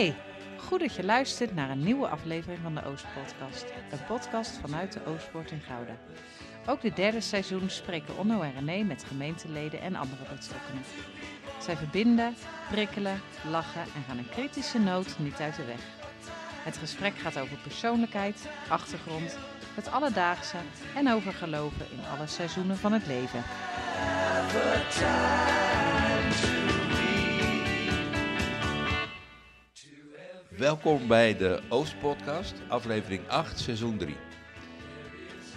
Hey, goed dat je luistert naar een nieuwe aflevering van de Oostpodcast. Een podcast vanuit de Oostpoort in Gouda. Ook dit derde seizoen spreken Onno en René met gemeenteleden en andere betrokkenen. Zij verbinden, prikkelen, lachen en gaan een kritische noot niet uit de weg. Het gesprek gaat over persoonlijkheid, achtergrond, het alledaagse en over geloven in alle seizoenen van het leven. Welkom bij de Oostpodcast, aflevering 8, seizoen 3.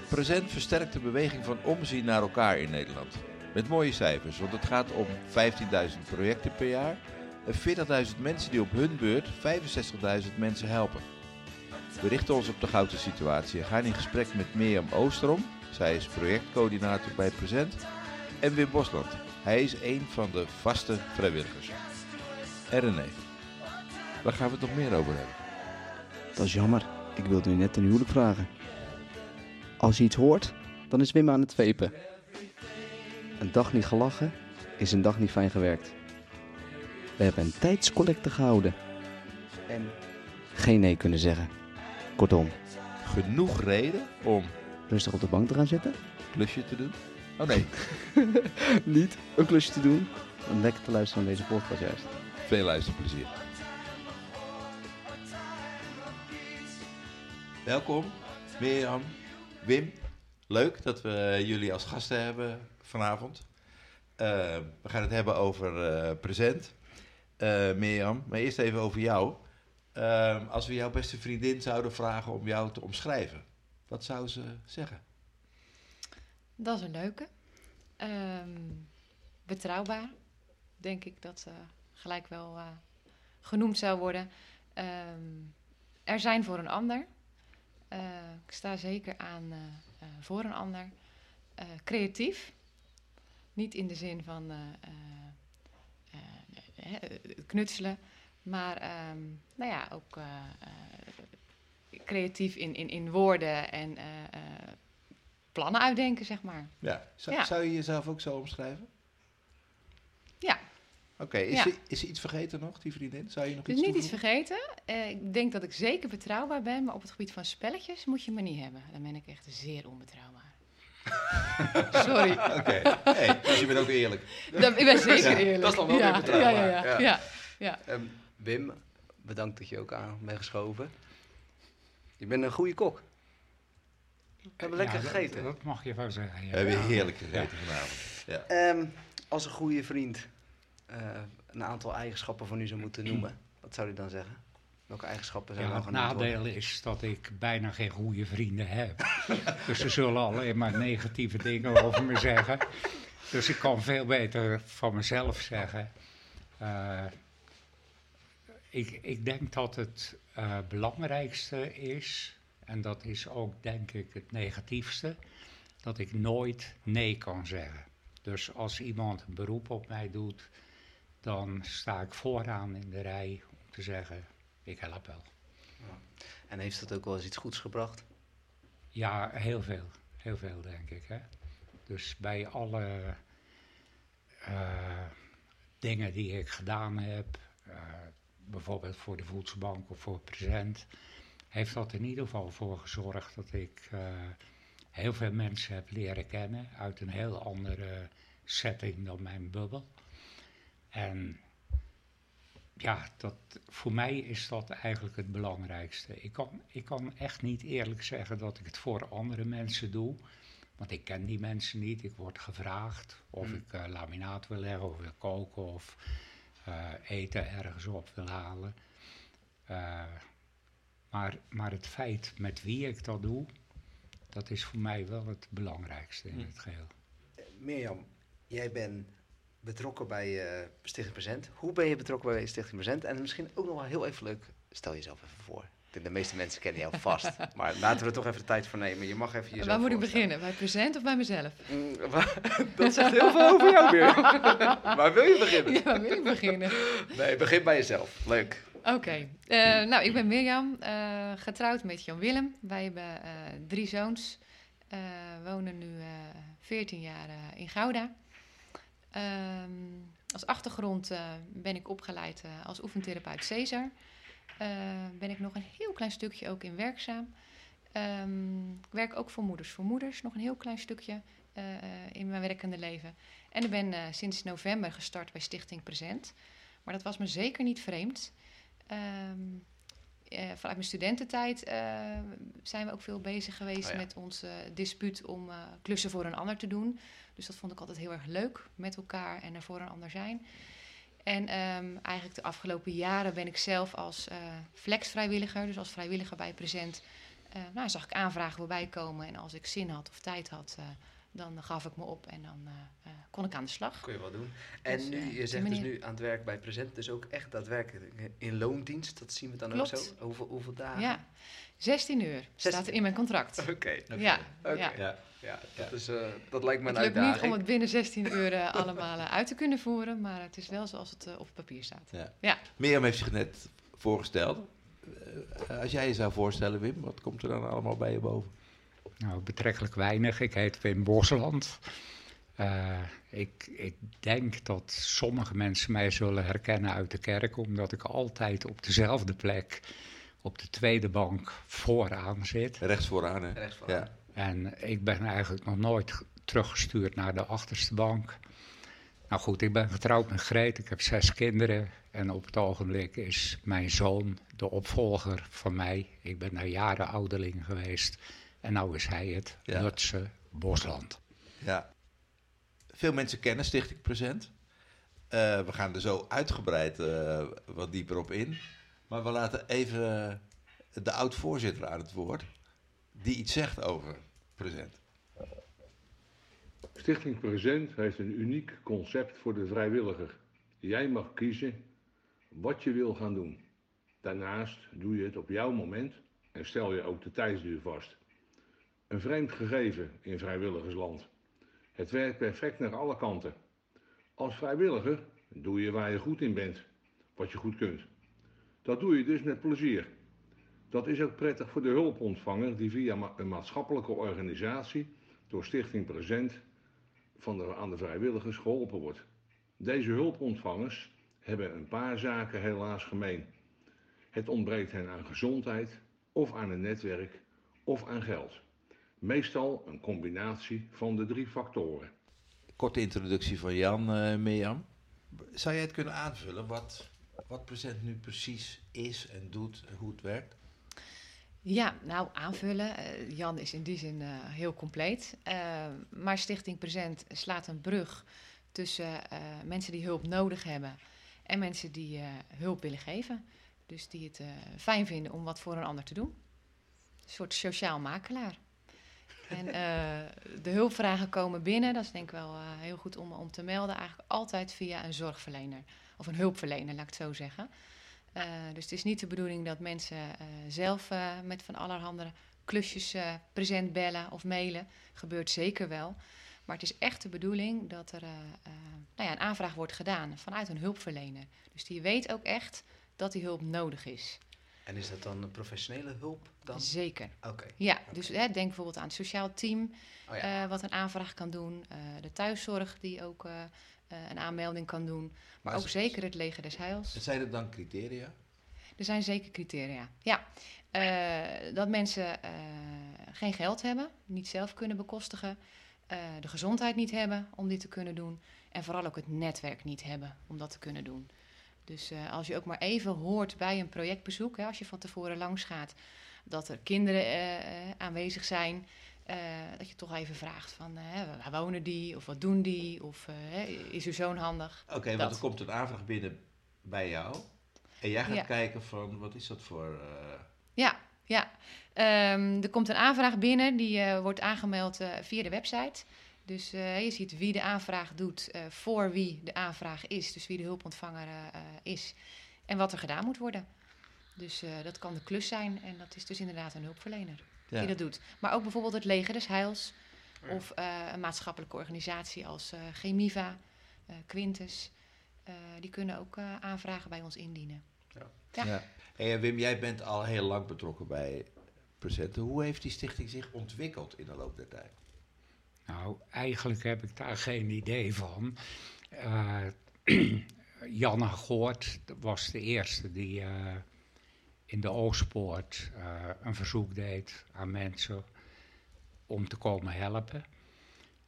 Present versterkt de beweging van omzien naar elkaar in Nederland. Met mooie cijfers, want het gaat om 15.000 projecten per jaar en 40.000 mensen die op hun beurt 65.000 mensen helpen. We richten ons op de gouden situatie en gaan in gesprek met Mirjam Oosterom. Zij is projectcoördinator bij Present. En Wim Bosland. Hij is een van de vaste vrijwilligers. René. Waar gaan we het nog meer over hebben? Dat is jammer. Ik wilde u net een huwelijk vragen. Als je iets hoort, dan is Wim aan het vepen. Een dag niet gelachen is een dag niet fijn gewerkt. We hebben een tijdscollecte gehouden. En geen nee kunnen zeggen. Kortom, Genoeg reden om rustig op de bank te gaan zitten. klusje te doen? Oh nee, Niet een klusje te doen. Om lekker te luisteren naar deze podcast juist. veel luisterplezier. Welkom, Mirjam, Wim. Leuk dat we jullie als gasten hebben vanavond. Eh, we gaan het hebben over eh, present. Eh Mirjam, maar eerst even over jou. Als we jouw beste vriendin zouden vragen om jou te omschrijven, wat zou ze zeggen? Dat is een leuke. Ehm, betrouwbaar, denk ik dat ze gelijk wel genoemd zou worden. Ehm, er zijn voor een ander. Eh, ik sta zeker aan eh, eh, voor een ander. Creatief. Niet in de zin van knutselen, maar ehm, nou ja, ook creatief in, in, in woorden en plannen uitdenken, zeg maar. Ja. Zou, Ja. zou je jezelf ook zo omschrijven? Ja. Oké, is, Ja. ze- is er iets vergeten nog, die vriendin? Zou je nog Dus iets niet iets vergeten. Eh, ik denk dat ik zeker betrouwbaar ben, maar op het gebied van spelletjes moet je me niet hebben. Dan ben ik echt zeer onbetrouwbaar. Sorry. Oké, hey, dus je bent ook eerlijk. Dat, ik ben zeker Ja, eerlijk. dat is dan wel ja, weer betrouwbaar. Ja, ja, ja. Ja. ja. Ehm, Wim, bedankt dat je ook aan bent geschoven. Je bent een goede kok. We hebben lekker dat- gegeten. Dat, mag je wel zeggen. We Ja. hebben heerlijk gegeten vanavond. Ja. Ehm, als een goede vriend een aantal eigenschappen van u zou moeten noemen, wat zou u dan zeggen? Welke eigenschappen zijn Ja, het worden? nadeel is dat ik bijna geen goede vrienden heb. dus ze zullen alleen maar negatieve dingen over me zeggen. Dus ik kan veel beter van mezelf zeggen. Eh, ik, ik denk dat het eh, belangrijkste is, en dat is ook denk ik het negatiefste, dat ik nooit nee kan zeggen. Dus als iemand een beroep op mij doet, dan sta ik vooraan in de rij om te zeggen, ik help wel. En heeft dat ook wel eens iets goeds gebracht? Ja, heel veel. Heel veel, denk ik. Hè? Dus bij alle eh, dingen die ik gedaan heb, eh, bijvoorbeeld voor de voedselbank of voor present, heeft dat in ieder geval voor gezorgd dat ik eh, heel veel mensen heb leren kennen uit een heel andere setting dan mijn bubbel. En ja, dat, voor mij is dat eigenlijk het belangrijkste. Ik kan, ik kan echt niet eerlijk zeggen dat ik het voor andere mensen doe. Want ik ken die mensen niet. Ik word gevraagd of Mm. ik eh, laminaat wil leggen of wil koken of eh, eten ergens op wil halen. Eh, maar, maar het feit met wie ik dat doe, dat is voor mij wel het belangrijkste in Mm. het geheel. Mirjam, jij bent betrokken bij eh, Stichting Present. Hoe ben je betrokken bij Stichting Present? En misschien ook nog wel heel even leuk, stel jezelf even voor. Ik denk, De meeste mensen kennen jou vast. maar laten we er toch even de tijd voor nemen. Je mag even jezelf Waar moet ik beginnen? Bij present of bij mezelf? Mm, Dat zegt heel veel over jou, Mirjam. Waar wil je beginnen? Ja, waar wil ik beginnen? Nee, begin bij jezelf. Leuk. Oké, eh, nou ik ben Mirjam, eh, getrouwd met Jan Willem. Wij hebben drie zoons, wonen nu eh 14 jaar in Gouda. Ehm, als achtergrond eh, ben ik opgeleid eh, als oefentherapeut Cesar. eh, ben ik nog een heel klein stukje ook in werkzaam. Ehm, ik werk ook voor Moeders voor Moeders, nog een heel klein stukje eh, in mijn werkende leven. En ik ben sinds november gestart bij Stichting Present. Maar dat was me zeker niet vreemd. Ehm, vanuit mijn studententijd eh, zijn we ook veel bezig geweest Oh ja. met ons eh, dispuut om eh, klussen voor een ander te doen. Dus dat vond ik altijd heel erg leuk, met elkaar en er voor een ander zijn. En ehm, eigenlijk de afgelopen jaren ben ik zelf als eh flexvrijwilliger, dus als vrijwilliger bij Present, eh, nou, zag ik aanvragen voorbij komen. En als ik zin had of tijd had, eh, dan gaf ik me op en dan eh, eh, kon ik aan de slag. Kon je wel doen. En Dus, nu, eh, je zegt dus nu aan het werk bij Present, dus ook echt daadwerkelijk in loondienst. Dat zien we dan ook zo. Hoeveel, hoeveel dagen? Ja, 16 uur staat 16 er in mijn contract. Oké. Ja, Oké. ja. Ja. Ja, dat, is, eh, dat lijkt me een Het lukt niet om het binnen 16 uur allemaal uit te kunnen voeren, maar het is wel zoals het op papier staat. Ja. Ja. Mirjam heeft zich net voorgesteld. Eh, als jij je zou voorstellen, Wim, wat komt er dan allemaal bij je boven? Nou, betrekkelijk weinig. Ik heet Wim Bosland. Eh, ik, ik denk dat sommige mensen mij zullen herkennen uit de kerk, omdat ik altijd op dezelfde plek op de tweede bank vooraan zit. Rechts vooraan, hè? Rechts. Ja. En ik ben eigenlijk nog nooit teruggestuurd naar de achterste bank. Nou goed, ik ben getrouwd met Greet, ik heb zes kinderen. En op het ogenblik is mijn zoon de opvolger van mij. Ik ben daar jaren ouderling geweest. En nou is hij het, Ja. Lutse Bosland. ja. Veel mensen kennen Stichting Present. Eh, we gaan er zo uitgebreid eh, wat dieper op in. Maar we laten even de oud-voorzitter aan het woord. Die iets zegt over Present. Stichting Present heeft een uniek concept voor de vrijwilliger. Jij mag kiezen wat je wil gaan doen. Daarnaast doe je het op jouw moment en stel je ook de tijdsduur vast. Een vreemd gegeven in vrijwilligersland. Het werkt perfect naar alle kanten. Als vrijwilliger doe je waar je goed in bent, wat je goed kunt. Dat doe je dus met plezier. Dat is ook prettig voor de hulpontvanger die via een maatschappelijke organisatie door Stichting Present van de, aan de vrijwilligers geholpen wordt. Deze hulpontvangers hebben een paar zaken helaas gemeen. Het ontbreekt hen aan gezondheid, of aan een netwerk, of aan geld. Meestal een combinatie van de drie factoren. Korte introductie van Jan, eh Mirjam. Zou jij het kunnen aanvullen wat, wat Present nu precies is en doet en hoe het werkt? Ja, nou aanvullen. Eh, Jan is in die zin eh, heel compleet. Eh, maar Stichting Present slaat een brug tussen eh, mensen die hulp nodig hebben en mensen die eh, hulp willen geven. Dus die het eh, fijn vinden om wat voor een ander te doen. Een soort sociaal makelaar. En eh, de hulpvragen komen binnen, dat is denk ik wel eh, heel goed om, om te melden, eigenlijk altijd via een zorgverlener. Of een hulpverlener, laat ik het zo zeggen. Eh, dus het is niet de bedoeling dat mensen zelf met van allerhande klusjes present bellen of mailen. Gebeurt zeker wel. Maar het is echt de bedoeling dat er nou ja, een aanvraag wordt gedaan vanuit een hulpverlener. Dus die weet ook echt dat die hulp nodig is. En is dat dan professionele hulp dan? Zeker. Oké. Ja, dus hè, denk bijvoorbeeld aan het sociaal team, Oh ja. eh, wat een aanvraag kan doen. eh, de thuiszorg die ook eh, een aanmelding kan doen. Maar ook z- zeker het leger des heils. Zijn er dan criteria? Er zijn zeker criteria. Ja, dat mensen geen geld hebben, niet zelf kunnen bekostigen, de gezondheid niet hebben om dit te kunnen doen en vooral ook het netwerk niet hebben om dat te kunnen doen. Dus eh, als je ook maar even hoort bij een projectbezoek, hè, als je van tevoren langs gaat, dat er kinderen eh, eh, aanwezig zijn, dat je toch even vraagt van waar wonen die of wat doen die of is uw zoon handig? Oké, want er komt een aanvraag binnen bij jou. En jij gaat Ja. kijken van, wat is dat voor... Ja, ja. Ehm, er komt een aanvraag binnen, die wordt aangemeld via de website. Dus eh, je ziet wie de aanvraag doet, eh, voor wie de aanvraag is, dus wie de hulpontvanger eh, is en wat er gedaan moet worden. Dus eh, dat kan de klus zijn en dat is dus inderdaad een hulpverlener ja. die dat doet. Maar ook bijvoorbeeld het leger des heils of eh, een maatschappelijke organisatie als eh, Chemiva, eh, Quintus. Eh, die kunnen ook eh, aanvragen bij ons indienen. Ja. Ja. Hey, en Wim, jij bent al heel lang betrokken bij Presenten. Hoe heeft die stichting zich ontwikkeld in de loop der tijd? Nou, eigenlijk heb ik daar geen idee van. Eh Janne Goort was de eerste die, eh, in de Oostpoort eh, een verzoek deed aan mensen om te komen helpen.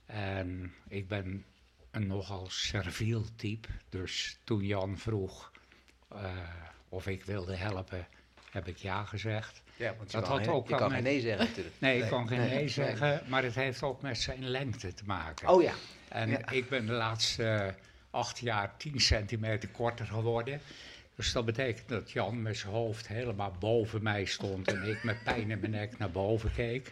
En ik ben een nogal serviel type, dus toen Jan vroeg of ik wilde helpen, heb ik ja gezegd. Ja, want je Dat had geen- ook je kan geen nee zeggen natuurlijk. Nee, ik kan geen nee, nee, zeggen, maar het heeft ook met zijn lengte te maken. Oh ja. En Ja. ik ben de laatste eh, acht jaar 10 centimeter korter geworden. Dus dat betekent dat Jan met zijn hoofd helemaal boven mij stond en ik met pijn in mijn nek naar boven keek.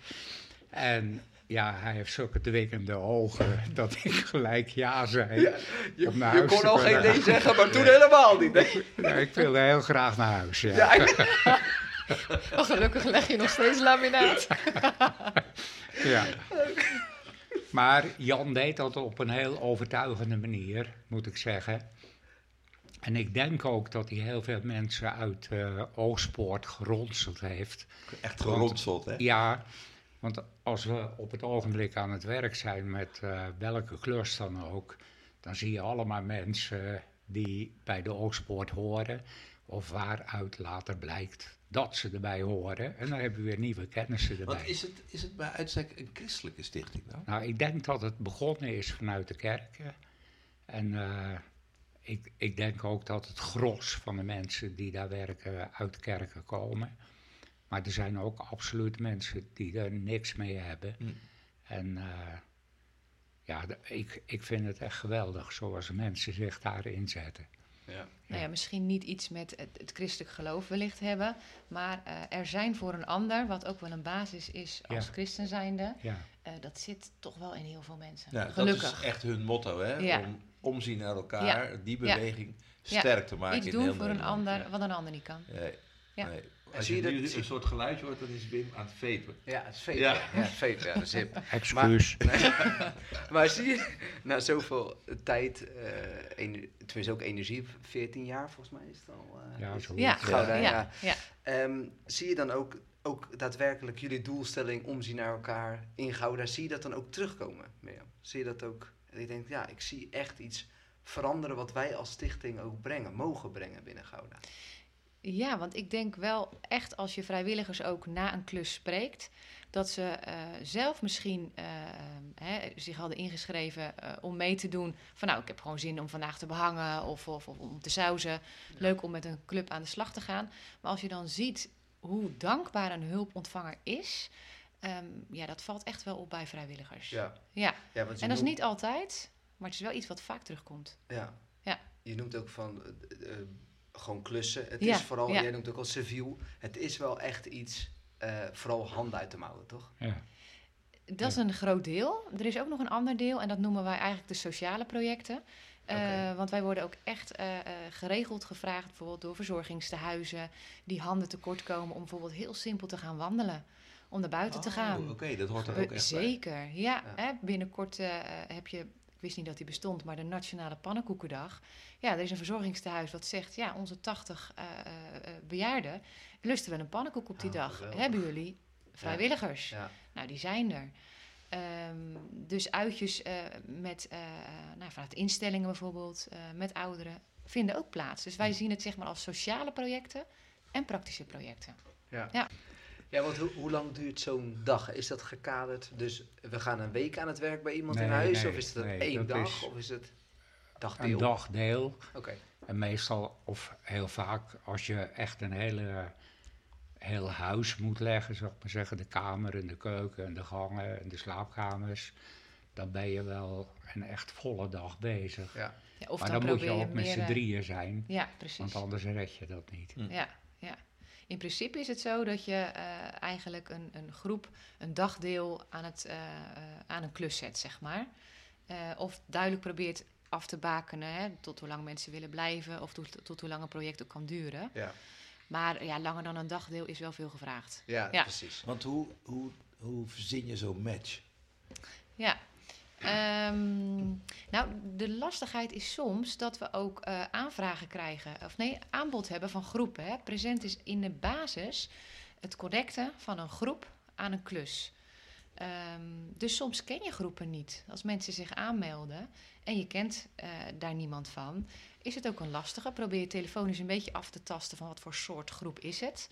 En ja, hij heeft zulke dwingende ogen dat ik gelijk ja zei. Je, kon al geen nee zeggen, maar toen helemaal niet. Nee. Ja, ik wilde heel graag naar huis. Ja. Ja, ik- Oh, gelukkig leg je nog steeds laminaat. Ja. Maar Jan deed dat op een heel overtuigende manier, moet ik zeggen. En ik denk ook dat hij heel veel mensen uit eh Oostpoort geronseld heeft. Echt geronseld, hè? Ja, want als we op het ogenblik aan het werk zijn met eh, welke klus dan ook, dan zie je allemaal mensen die bij de Oostpoort horen, of waaruit later blijkt dat ze erbij horen. En dan hebben we weer nieuwe kennissen erbij. Want is het, is het bij uitstek een christelijke stichting dan? Nou, ik denk dat het begonnen is vanuit de kerken. En eh, ik, ik denk ook dat het gros van de mensen die daar werken uit kerken komen. Maar er zijn ook absoluut mensen die er niks mee hebben. Hm. En eh, ja, ik, ik vind het echt geweldig zoals mensen zich daarin zetten. Ja. Nou ja, misschien niet iets met het, het christelijk geloof wellicht hebben, maar eh, er zijn voor een ander, wat ook wel een basis is als Ja. christen zijnde, Ja, eh, dat zit toch wel in heel veel mensen. Ja, dat is echt hun motto, hè? Ja. Om omzien naar elkaar, die beweging Ja. sterk te maken Iets in doen heel voor een ander Ja. wat een ander niet kan. Nee, Ja. nee. En Als zie je je nu dat- een soort geluidje hoort, dan is Wim aan het vepen. Ja, het is vape. Ja. Ja, het ja, dat is hip. excuus. Maar zie je, na zoveel tijd, eh ener- tenminste ook energie, 14 jaar volgens mij is het al. eh, Ja, zoiets. Ja, Gouda, ja, ja. ja. Ehm, zie je dan ook, ook daadwerkelijk jullie doelstelling omzien naar elkaar in Gouda, zie je dat dan ook terugkomen, Mirjam? Zie je dat ook? En ik denk, ja, ik zie echt iets veranderen wat wij als stichting ook brengen, mogen brengen binnen Gouda. Ja, want ik denk wel echt als je vrijwilligers ook na een klus spreekt, dat ze eh, zelf misschien eh, hè, zich hadden ingeschreven eh, om mee te doen. Van nou, ik heb gewoon zin om vandaag te behangen of, of, of om te sauzen. Leuk om met een club aan de slag te gaan. Maar als je dan ziet hoe dankbaar een hulpontvanger is, ehm, ja, dat valt echt wel op bij vrijwilligers. Ja, Ja. ja want En dat is niet altijd, maar het is wel iets wat vaak terugkomt. Ja. Ja. Je noemt ook van gewoon klussen. Het Ja, is vooral, ja. jij noemt ook al civiel. Het is wel echt iets, eh, vooral handen uit de mouwen, toch? Ja. Dat is een groot deel. Er is ook nog een ander deel en dat noemen wij eigenlijk de sociale projecten. Eh. Want wij worden ook echt eh, eh, geregeld gevraagd, bijvoorbeeld door verzorgingstehuizen, die handen tekort komen om bijvoorbeeld heel simpel te gaan wandelen. Om naar buiten te Oh, gaan. Oké, dat hoort er ook echt bij. Zeker, ja. Ja. Hè, binnenkort heb je, wist niet dat die bestond, maar de Nationale Pannenkoekendag. Ja, er is een verzorgingstehuis wat zegt, ja, onze 80 eh, eh, eh, bejaarden lusten wel een pannenkoek op die Oh, dag. geweldig. Hebben jullie vrijwilligers? Ja. Nou, die zijn er. Ehm, dus uitjes met, nou, vanuit instellingen bijvoorbeeld, met ouderen, vinden ook plaats. Dus wij zien het zeg maar als sociale projecten en praktische projecten. Ja. Ja. Ja, want hoe, hoe lang duurt zo'n dag? Is dat gekaderd? Dus we gaan een week aan het werk bij iemand in huis? nee, of is het nee, één dat dag? is Of is het dagdeel? Een dagdeel. Oké. En meestal, of heel vaak, als je echt een hele, heel huis moet leggen, zou ik maar zeggen, de kamer en de keuken en de gangen en de slaapkamers, dan ben je wel een echt volle dag bezig. Ja. Ja, of maar dan, dan, moet je ook met z'n eh, drieën zijn, Ja, precies. want anders red je dat niet. Ja, ja. In principe is het zo dat je eh, eigenlijk een, een groep, een dagdeel aan, het, eh, eh, aan een klus zet, zeg maar. Eh, of duidelijk probeert af te bakenen, hè, tot hoe lang mensen willen blijven of tot, tot hoe lang een project ook kan duren. Ja. Maar ja, langer dan een dagdeel is wel veel gevraagd. Ja, Ja. precies. Want hoe, hoe, hoe verzin je zo'n match? Ja. Ehm, nou, de lastigheid is soms dat we ook eh, aanvragen krijgen, of nee, aanbod hebben van groepen. Hè. Present is in de basis het connecten van een groep aan een klus. Ehm, dus soms ken je groepen niet. Als mensen zich aanmelden en je kent eh, daar niemand van, is het ook een lastige. Probeer je telefonisch een beetje af te tasten van wat voor soort groep is het.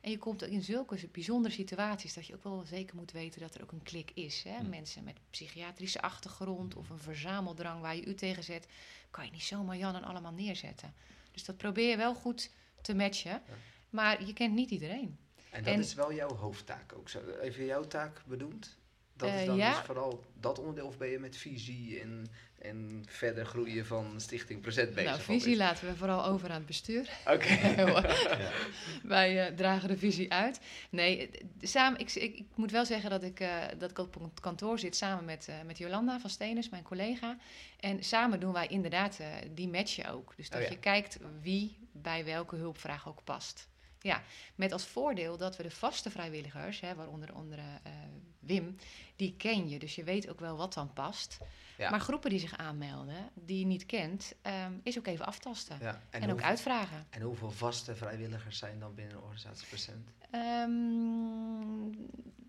En je komt ook in zulke bijzondere situaties dat je ook wel zeker moet weten dat er ook een klik is. Hè? Hm. Mensen met psychiatrische achtergrond of een verzameldrang waar je u tegen zet, kan je niet zomaar Jan en allemaal neerzetten. Dus dat probeer je wel goed te matchen. Maar je kent niet iedereen. En dat En- is wel jouw hoofdtaak ook. Even jouw taak benoemd? Dat Eh, is dan ja. dus vooral dat onderdeel of ben je met visie en, en verder groeien van Stichting Present bezig? nou, visie is- laten we vooral over aan het bestuur. Oké. Wij eh, dragen de visie uit. Nee, eh, samen, ik, ik, ik moet wel zeggen dat ik, eh, dat ik op een kantoor zit samen met, eh, met Jolanda van Stenens, mijn collega. En samen doen wij inderdaad eh, die matchen ook. Dus dat Oh ja. je kijkt wie bij welke hulpvraag ook past. Ja, met als voordeel dat we de vaste vrijwilligers, hè, waaronder onder, eh, Wim, die ken je. Dus je weet ook wel wat dan past. Ja. Maar groepen die zich aanmelden, die je niet kent, ehm, is ook even aftasten. Ja. En, ook hoeveel- uitvragen. En hoeveel vaste vrijwilligers zijn dan binnen de organisatie Present? Ehm,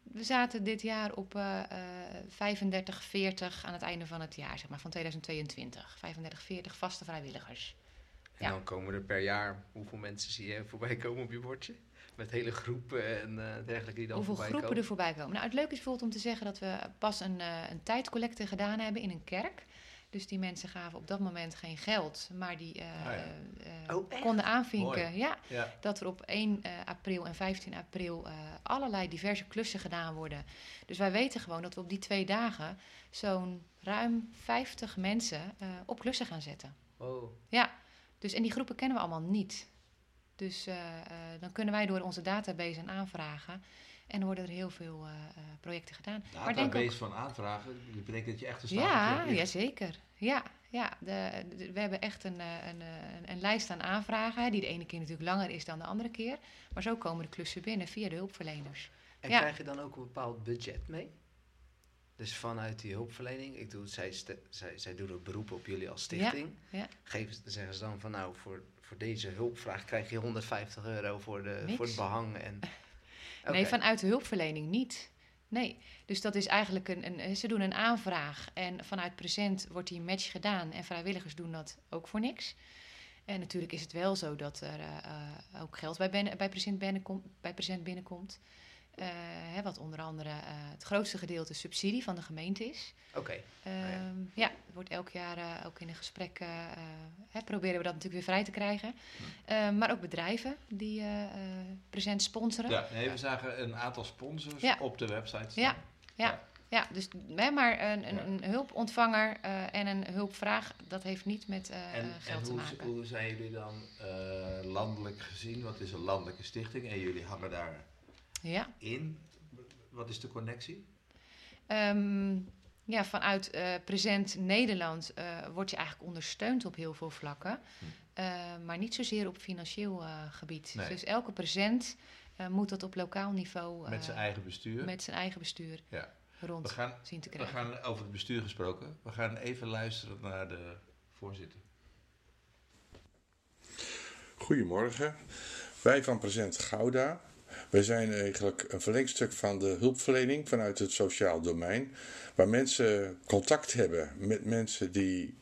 we zaten dit jaar op eh, eh, 35, 40 aan het einde van het jaar, zeg maar, van 2022. 35, 40 vaste vrijwilligers. En Ja. dan komen er per jaar, hoeveel mensen zie je voorbij komen op je bordje? Met hele groepen en eh, dergelijke die dan Hoeveel voorbij groepen komen. er voorbij komen. Nou, het leuke is bijvoorbeeld om te zeggen dat we pas een, eh, een tijdcollecte gedaan hebben in een kerk. Dus die mensen gaven op dat moment geen geld, maar die eh, Ah, ja. Oh, konden aanvinken. Ja, Ja. dat er op 1 eh, april en 15 april allerlei diverse klussen gedaan worden. Dus wij weten gewoon dat we op die twee dagen zo'n ruim 50 mensen op klussen gaan zetten. Oh, Ja, dus en die groepen kennen we allemaal niet. Dus eh, eh, dan kunnen wij door onze database een aanvragen. En dan worden er heel veel eh, eh, projecten gedaan. maar denk ook, Database van aanvragen, dat betekent dat je echt een stapel ja, hebt. ja, zeker. Ja, ja de, de- we hebben echt een, eh, een, een, een lijst aan aanvragen, hè, die de ene keer natuurlijk langer is dan de andere keer. Maar zo komen de klussen binnen via de hulpverleners. En Ja. krijg je dan ook een bepaald budget mee? Dus vanuit die hulpverlening, ik doe, zij, zij, zij doen ook beroep op jullie als stichting. ja. Geven, ze- zeggen ze dan van nou, voor, voor deze hulpvraag krijg je 150 euro voor, de, Niks. voor het behang. En, Nee, vanuit de hulpverlening niet. Nee, dus dat is eigenlijk een, een. Ze doen een aanvraag en vanuit present wordt die match gedaan en vrijwilligers doen dat ook voor niks. En natuurlijk is het wel zo dat er eh, eh, ook geld bij, ben, bij, present binnenkomt, bij present binnenkomt. Eh, hè, wat onder andere eh, het grootste gedeelte subsidie van de gemeente is. Oké, Ehm, ja. ja. het wordt elk jaar eh, ook in een gesprek. hè, proberen we dat natuurlijk weer vrij te krijgen. Ehm, maar ook bedrijven die eh, eh, present sponsoren. Ja, nee, we zagen een aantal sponsors Ja. op de website staan. Ja, ja. Ja, dus hè, maar een, een, Ja. een hulpontvanger eh, en een hulpvraag, dat heeft niet met eh, En, en geld te hoe, maken. hoe zijn jullie dan eh, landelijk gezien? Wat is een landelijke stichting? En jullie hangen daarin. Ja. Wat is de connectie? Ehm, ja, vanuit eh, Present Nederland eh word je eigenlijk ondersteund op heel veel vlakken. Hm. Eh, maar niet zozeer op financieel eh, gebied. Nee. Dus elke present eh, moet dat op lokaal niveau Met zijn eigen bestuur? met zijn eigen bestuur Ja. rond We gaan, zien te we krijgen. gaan over het bestuur gesproken. We gaan even luisteren naar de voorzitter. Goedemorgen. Wij van Present Gouda. Wij zijn eigenlijk een verlengstuk van de hulpverlening vanuit het sociaal domein. Waar mensen contact hebben met mensen die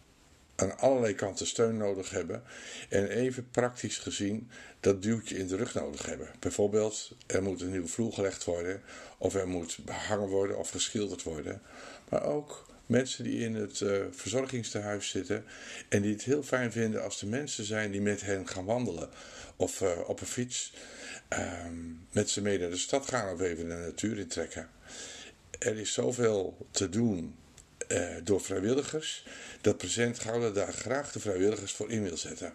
aan allerlei kanten steun nodig hebben. En even praktisch gezien dat duwtje in de rug nodig hebben. Bijvoorbeeld, er moet een nieuwe vloer gelegd worden. Of er moet behangen worden of geschilderd worden. Maar ook mensen die in het eh, verzorgingstehuis zitten. En die het heel fijn vinden als er mensen zijn die met hen gaan wandelen. Of eh, op een fiets ehm, met ze mee naar de stad gaan of even de natuur intrekken. Er is zoveel te doen eh, door vrijwilligers. Dat Present Gouda daar graag de vrijwilligers voor in wil zetten.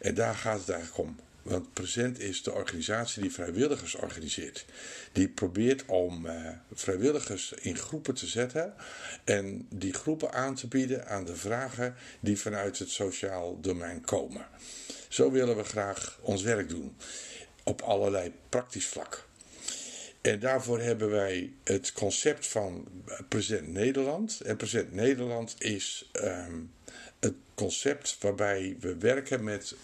En daar gaat het eigenlijk om. Want Present is de organisatie die vrijwilligers organiseert. Die probeert om eh, vrijwilligers in groepen te zetten. En die groepen aan te bieden aan de vragen die vanuit het sociaal domein komen. Zo willen we graag ons werk doen. Op allerlei praktisch vlak. En daarvoor hebben wij het concept van Present Nederland. En Present Nederland is ehm, het concept waarbij we werken met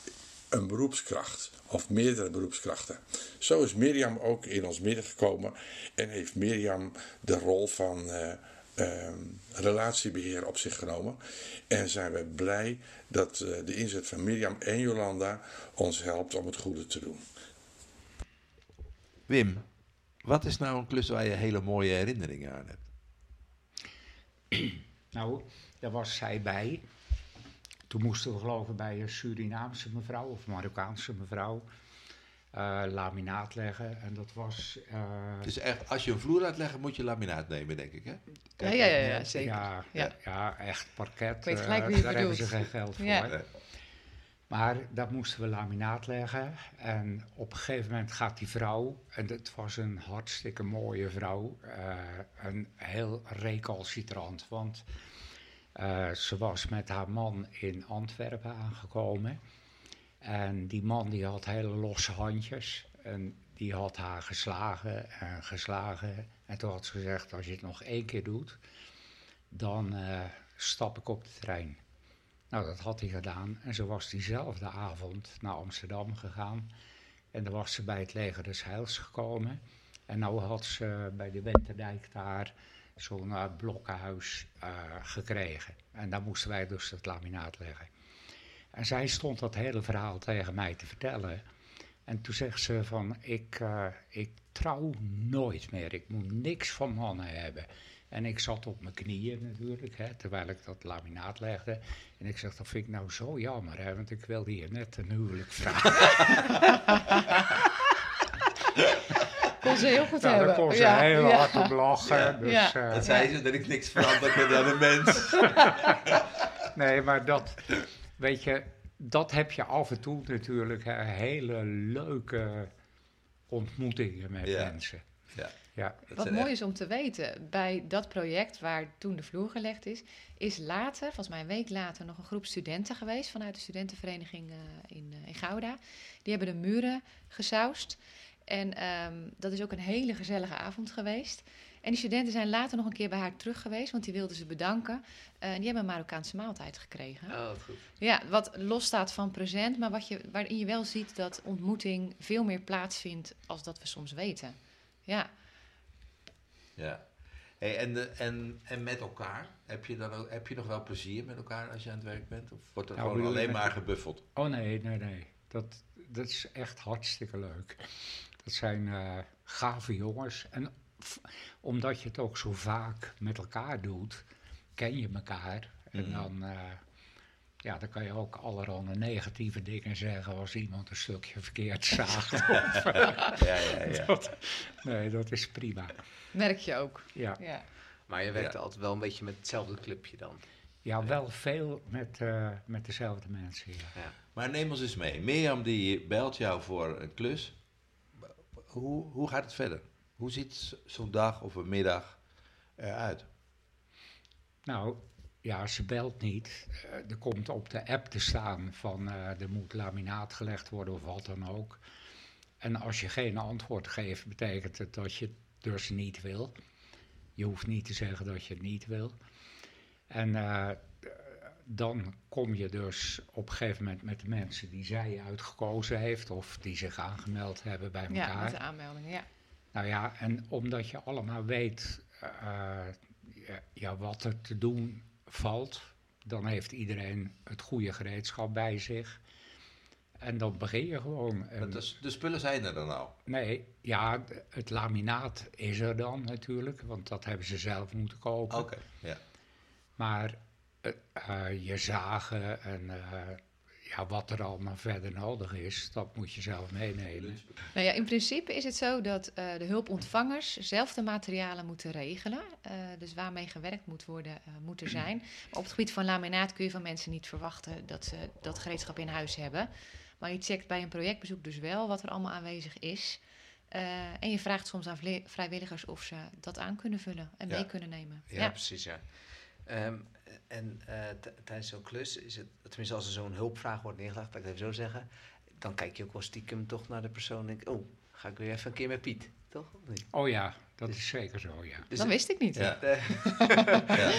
een beroepskracht of meerdere beroepskrachten. Zo is Mirjam ook in ons midden gekomen en heeft Mirjam de rol van eh, ehm, relatiebeheer op zich genomen. En zijn we blij dat eh, de inzet van Mirjam en Jolanda ons helpt om het goede te doen. Wim, wat is nou een klus waar je hele mooie herinneringen aan hebt? Nou, daar was zij bij. Toen moesten we geloof ik bij een Surinaamse mevrouw of Marokkaanse mevrouw eh, laminaat leggen. En dat was... eh, Dus echt, als je een vloer laat leggen, moet je laminaat nemen, denk ik, hè? Ja, ja, ja, ja, zeker. Ja, Ja. echt parket. Ik weet eh, gelijk wie je daar hebben ze geen geld voor. Maar dat moesten we laminaat leggen. En op een gegeven moment gaat die vrouw, en het was een hartstikke mooie vrouw, eh, een heel recalcitrant. Want eh, ze was met haar man in Antwerpen aangekomen. En die man die had hele losse handjes. En die had haar geslagen en geslagen. En toen had ze gezegd, als je het nog één keer doet, dan eh, stap ik op de trein. Nou, dat had hij gedaan. En zo was diezelfde avond naar Amsterdam gegaan. En dan was ze bij het leger des Heils gekomen. En nou had ze bij de Winterdijk daar zo'n blokkenhuis eh, gekregen. En daar moesten wij dus het laminaat leggen. En zij stond dat hele verhaal tegen mij te vertellen. En toen zegt ze van, ik, eh, ik trouw nooit meer. Ik moet niks van mannen hebben. En ik zat op mijn knieën natuurlijk, hè, terwijl ik dat laminaat legde. En ik zeg, dat vind ik nou zo jammer, hè, want ik wilde hier net een huwelijk vragen. Kon ze heel goed nou, hebben. daar kon ze Ja, heel ja. hard op lachen. Ja. Dus, Ja. eh, Dat zei ze, dat ik niks verander ben dan een mens. nee, maar dat, weet je, dat heb je af en toe natuurlijk, hè, hele leuke ontmoetingen met Ja. mensen. Ja, Ja, Wat mooi echt- is om te weten, bij dat project waar toen de vloer gelegd is, is later, volgens mij een week later, nog een groep studenten geweest vanuit de studentenvereniging eh, in, eh, in Gouda. Die hebben de muren gesausd. En ehm, dat is ook een hele gezellige avond geweest. En die studenten zijn later nog een keer bij haar terug geweest, want die wilden ze bedanken. Eh, en die hebben een Marokkaanse maaltijd gekregen. Oh, wat goed. Ja, wat los staat van present, maar wat je, waarin je wel ziet dat ontmoeting veel meer plaatsvindt als dat we soms weten. Ja. Ja. Hey, en, de, en, en met elkaar, heb je, dan ook, heb je nog wel plezier met elkaar als je aan het werk bent? Of wordt er Nou, gewoon alleen maar gebuffeld? Oh nee, nee, nee. Dat, dat is echt hartstikke leuk. Dat zijn eh, gave jongens. En omdat je het ook zo vaak met elkaar doet, ken je elkaar. En Mhm. dan, eh, ja, dan kan je ook allerhande negatieve dingen zeggen als iemand een stukje verkeerd zaagt. Ja, ja, ja. Dat- nee, dat is prima. Merk je ook. Ja, Ja. Maar je werkte Ja. altijd wel een beetje met hetzelfde clubje dan. ja wel veel met, eh, met dezelfde mensen. Ja. Maar neem ons eens mee. Mirjam die belt jou voor een klus. Hoe, hoe gaat het verder? Hoe ziet zo'n dag of een middag eruit? Nou, ja, ze belt niet. Eh, er komt op de app te staan van eh, er moet laminaat gelegd worden of wat dan ook. En als je geen antwoord geeft, betekent het dat je het dus niet wil. Je hoeft niet te zeggen dat je het niet wil. En eh, dan kom je dus op een gegeven moment met de mensen die zij uitgekozen heeft of die zich aangemeld hebben bij ja, elkaar. met de aanmeldingen, ja. Nou ja, en omdat je allemaal weet ja, ja, wat er te doen valt, dan heeft iedereen het goede gereedschap bij zich. En dan begin je gewoon. En- Want de, de spullen zijn er dan al. nee, ja, het laminaat is er dan natuurlijk, want dat hebben ze zelf moeten kopen. Oké, ja. Maar eh, eh, je zagen en eh, ja, wat er allemaal verder nodig is, dat moet je zelf meenemen. Nou ja, in principe is het zo dat eh, de hulpontvangers zelf de materialen moeten regelen. Eh, dus waarmee gewerkt moet worden, eh, moet er zijn. Maar op het gebied van laminaat kun je van mensen niet verwachten dat ze dat gereedschap in huis hebben. Maar je checkt bij een projectbezoek dus wel wat er allemaal aanwezig is. Eh, en je vraagt soms aan vrijwilligers of ze dat aan kunnen vullen en Ja. mee kunnen nemen. Ja, precies, ja. Ehm, en eh, tijdens zo'n klus is het, tenminste als er zo'n hulpvraag wordt neergelegd, laat ik het even zo zeggen, dan kijk je ook wel stiekem toch naar de persoon en denk, oh, ga ik weer even een keer met Piet, toch? Of niet? Oh ja, dat is zeker zo, ja. Dus dat wist ik niet. Ja.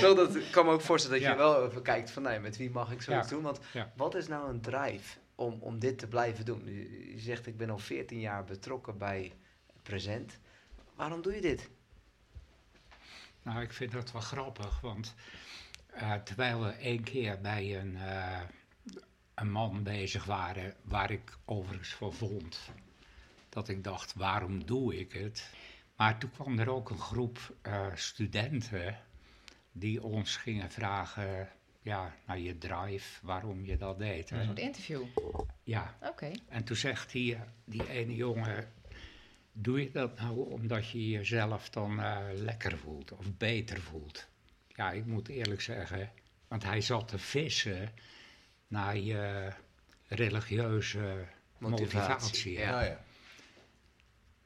Toch, dat ik kan me ook voorstellen dat Ja. je wel even kijkt van, ja, met wie mag ik zoiets Ja. doen? Want Ja. wat is nou een drive om, om dit te blijven doen? Je, je zegt, ik ben al 14 jaar betrokken bij Present. Waarom doe je dit? Nou, ik vind dat wel grappig, want eh, terwijl we één keer bij een, eh, een man bezig waren, waar ik overigens van vond dat ik dacht, waarom doe ik het? Maar toen kwam er ook een groep eh, studenten die ons gingen vragen, ja, naar je drive, waarom je dat deed. Een soort interview. Ja, Oké. en toen zegt die, die ene jongen, doe je dat nou omdat je jezelf dan lekker voelt of beter voelt? Ja, ik moet eerlijk zeggen, want hij zat te vissen naar je religieuze Motivatie, ja. Ja.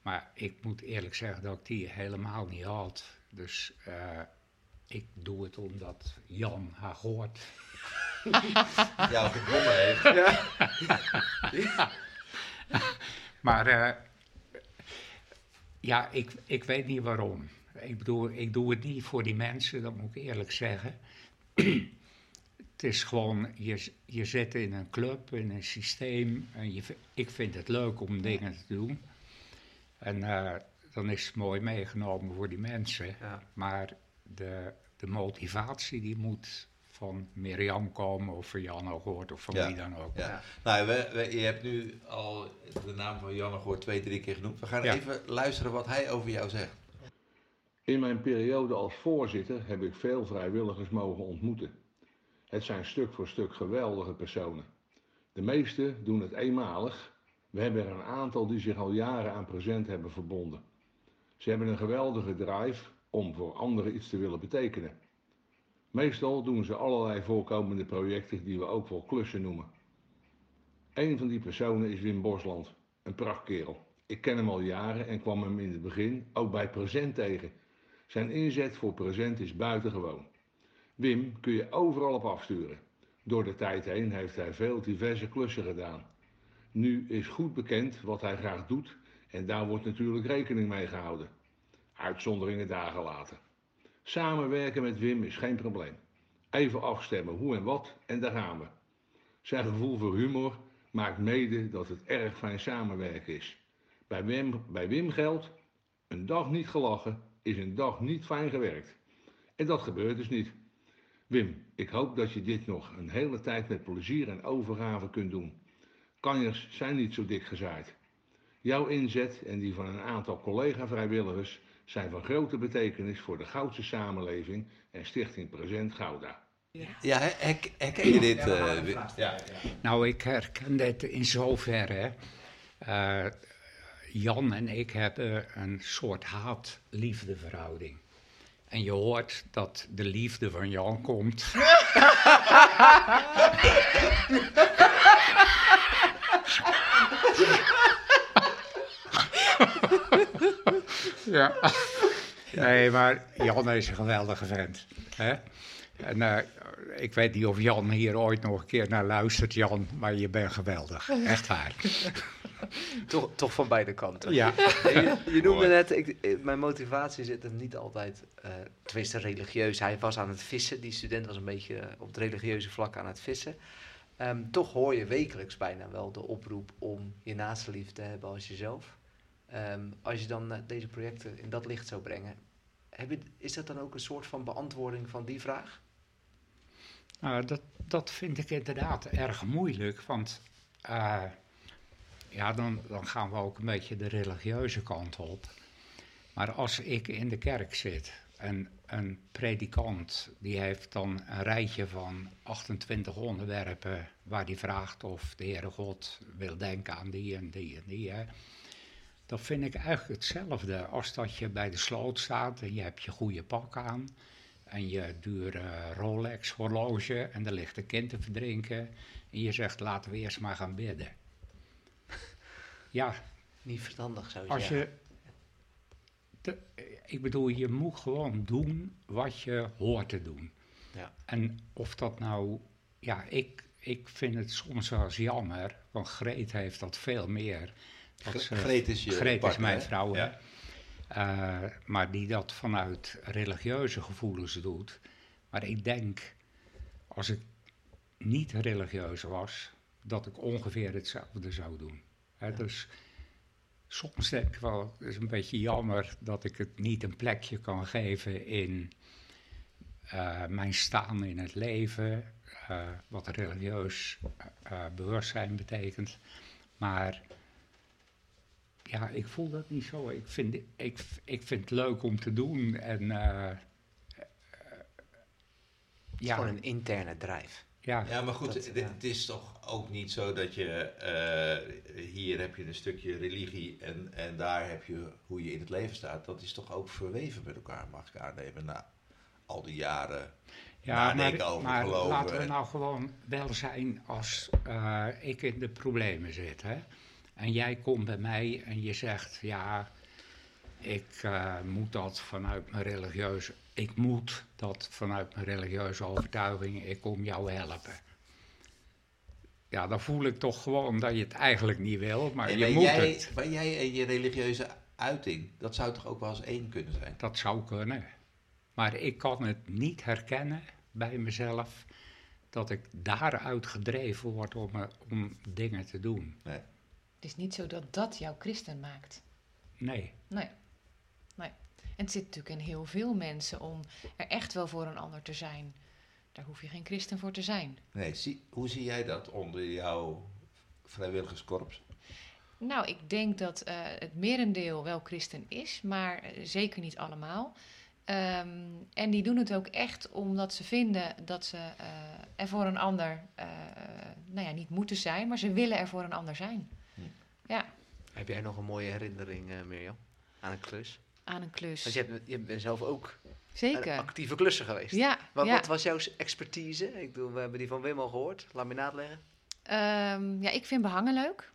Maar ik moet eerlijk zeggen dat ik die helemaal niet had. Dus eh, ik doe het omdat Jan haar hoort. Ja, gewonnen heeft. Maar eh, ja, ik, ik weet niet waarom. Ik bedoel, ik doe het niet voor die mensen, dat moet ik eerlijk zeggen. het is gewoon, je, je zit in een club, in een systeem. En je, ik vind het leuk om dingen te doen. En eh, dan is het mooi meegenomen voor die mensen. Ja. Maar de, de motivatie die moet van Mirjam komen of van Jan ook hoort of van Ja. wie dan ook. Ja. Nou, we, we- je hebt nu al de naam van Janne gehoord twee, drie keer genoemd. We gaan Ja. even luisteren wat hij over jou zegt. In mijn periode als voorzitter heb ik veel vrijwilligers mogen ontmoeten. Het zijn stuk voor stuk geweldige personen. De meeste doen het eenmalig. We hebben er een aantal die zich al jaren aan present hebben verbonden. Ze hebben een geweldige drive om voor anderen iets te willen betekenen. Meestal doen ze allerlei voorkomende projecten die we ook wel klussen noemen. Een van die personen is Wim Bosland, een prachtkerel. Ik ken hem al jaren en kwam hem in het begin ook bij Present tegen. Zijn inzet voor Present is buitengewoon. Wim kun je overal op afsturen. Door de tijd heen heeft hij veel diverse klussen gedaan. Nu is goed bekend wat hij graag doet en daar wordt natuurlijk rekening mee gehouden. Uitzonderingen daar gelaten. Samenwerken met Wim is geen probleem. Even afstemmen hoe en wat en daar gaan we. Zijn gevoel voor humor maakt mede dat het erg fijn samenwerken is. Bij Wim, bij Wim geldt, een dag niet gelachen is een dag niet fijn gewerkt. En dat gebeurt dus niet. Wim, ik hoop dat je dit nog een hele tijd met plezier en overgave kunt doen. Kanjers zijn niet zo dik gezaaid. Jouw inzet en die van een aantal collega-vrijwilligers zijn van grote betekenis voor de Goudse samenleving en Stichting Present Gouda. Ja, her- her- herken je dit? eh, Wim? ja. Nou, ik herken dit in zoverre. eh, Jan en ik hebben een soort haat-liefde verhouding. En je hoort dat de liefde van Jan komt. ja. Nee, maar Jan is een geweldige vent. Hè? En eh, ik weet niet of Jan hier ooit nog een keer naar luistert, Jan, maar je bent geweldig. Echt waar. Toch, toch van beide kanten. Ja. Je, je noemde Mooi. net, ik, eh, mijn motivatie zit hem niet altijd, eh tenminste religieus. Hij was aan het vissen, die student was een beetje op het religieuze vlak aan het vissen. Ehm, toch hoor je wekelijks bijna wel de oproep om je naaste lief te hebben als jezelf. Ehm, als je dan deze projecten in dat licht zou brengen, heb je, is dat dan ook een soort van beantwoording van die vraag? Nou, dat, dat vind ik inderdaad erg moeilijk, want eh, ja, dan, dan gaan we ook een beetje de religieuze kant op. Maar als ik in de kerk zit en een predikant die heeft dan een rijtje van 28 onderwerpen waar hij vraagt of de Heere God wil denken aan die en die en die, hè, dan vind ik eigenlijk hetzelfde als dat je bij de sloot staat en je hebt je goede pak aan en je dure Rolex horloge en er ligt een kind te verdrinken en je zegt laten we eerst maar gaan bidden. Ja, Niet verstandig zou je als zeggen. je. de- ik bedoel, je moet gewoon doen wat je hoort te doen. Ja. En of dat nou. Ja, ik, ik vind het soms wel eens jammer, want Greet heeft dat veel meer. Dat ze- Greet is je Greet is mijn vrouw, hè. Ja. Eh, maar die dat vanuit religieuze gevoelens doet. Maar ik denk, als ik niet religieus was, dat ik ongeveer hetzelfde zou doen. Hè, Dus soms denk ik wel, het is een beetje jammer dat ik het niet een plekje kan geven in eh, mijn staan in het leven, eh, wat religieus bewustzijn betekent. Maar ja, ik voel dat niet zo. Ik vind, ik, ik vind het leuk om te doen en eh, is ja, gewoon een interne drijf. ja, Ja, maar goed, Dat, het, ja. het is toch ook niet zo dat je... eh, hier heb je een stukje religie en, en daar heb je hoe je in het leven staat. Dat is toch ook verweven met elkaar, mag ik aannemen, na al die jaren Ja, nadenken maar, over maar geloven. laten we nou gewoon wel zijn als eh, ik in de problemen zit. Hè? En jij komt bij mij en je zegt, ja, ik eh, moet dat vanuit mijn religieuze... Ik moet dat vanuit mijn religieuze overtuiging, ik kom jou helpen. Ja, dan voel ik toch gewoon dat je het eigenlijk niet wil, maar je moet jij, het. Maar jij en je religieuze uiting, dat zou toch ook wel eens één kunnen zijn? Dat zou kunnen. Maar ik kan het niet herkennen bij mezelf dat ik daaruit gedreven word om, eh, om dingen te doen. Nee. Het is niet zo dat dat jou christen maakt. Nee. Nee. nee. En het zit natuurlijk in heel veel mensen om er echt wel voor een ander te zijn. Daar hoef je geen christen voor te zijn. Nee, zie, hoe zie jij dat onder jouw vrijwilligerskorps? Nou, ik denk dat eh, het merendeel wel christen is, maar eh, zeker niet allemaal. Ehm, en die doen het ook echt omdat ze vinden dat ze eh, er voor een ander, eh, nou ja, niet moeten zijn, maar ze willen er voor een ander zijn. Ja, Heb jij nog een mooie herinnering, eh Mirjam, aan een klus? aan een klus. Want je, hebt, je bent zelf ook een Zeker. actieve klusser geweest. Ja, Wat, ja. wat was jouw expertise? Ik bedoel, we hebben die van Wim al gehoord. Laminaat leggen. Ehm, ja, ik vind behangen leuk.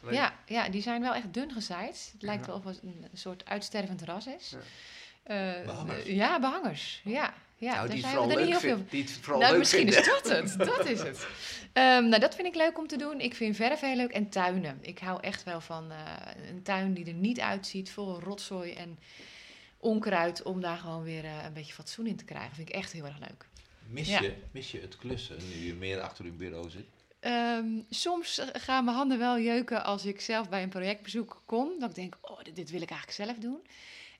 Leuk. Ja, ja, die zijn wel echt dun gezaaid. Het lijkt wel of het een soort uitstervend ras is. Ja. Eh, Behangers? ja, behangers. Ja, ja nou, die het zijn er niet leuk heel veel vindt. Die het vooral nou, leuk misschien vinden. is dat het. Dat is het. Ehm, nou, dat vind ik leuk om te doen. Ik vind verf heel leuk en tuinen. Ik hou echt wel van eh, een tuin die er niet uitziet, vol rotzooi en onkruid, om daar gewoon weer eh, een beetje fatsoen in te krijgen. Vind ik echt heel erg leuk. Mis, Ja. je, mis je het klussen nu je meer achter uw bureau zit? Ehm, soms eh, gaan mijn handen wel jeuken als ik zelf bij een projectbezoek kom. Dat ik denk, oh, dit, dit wil ik eigenlijk zelf doen.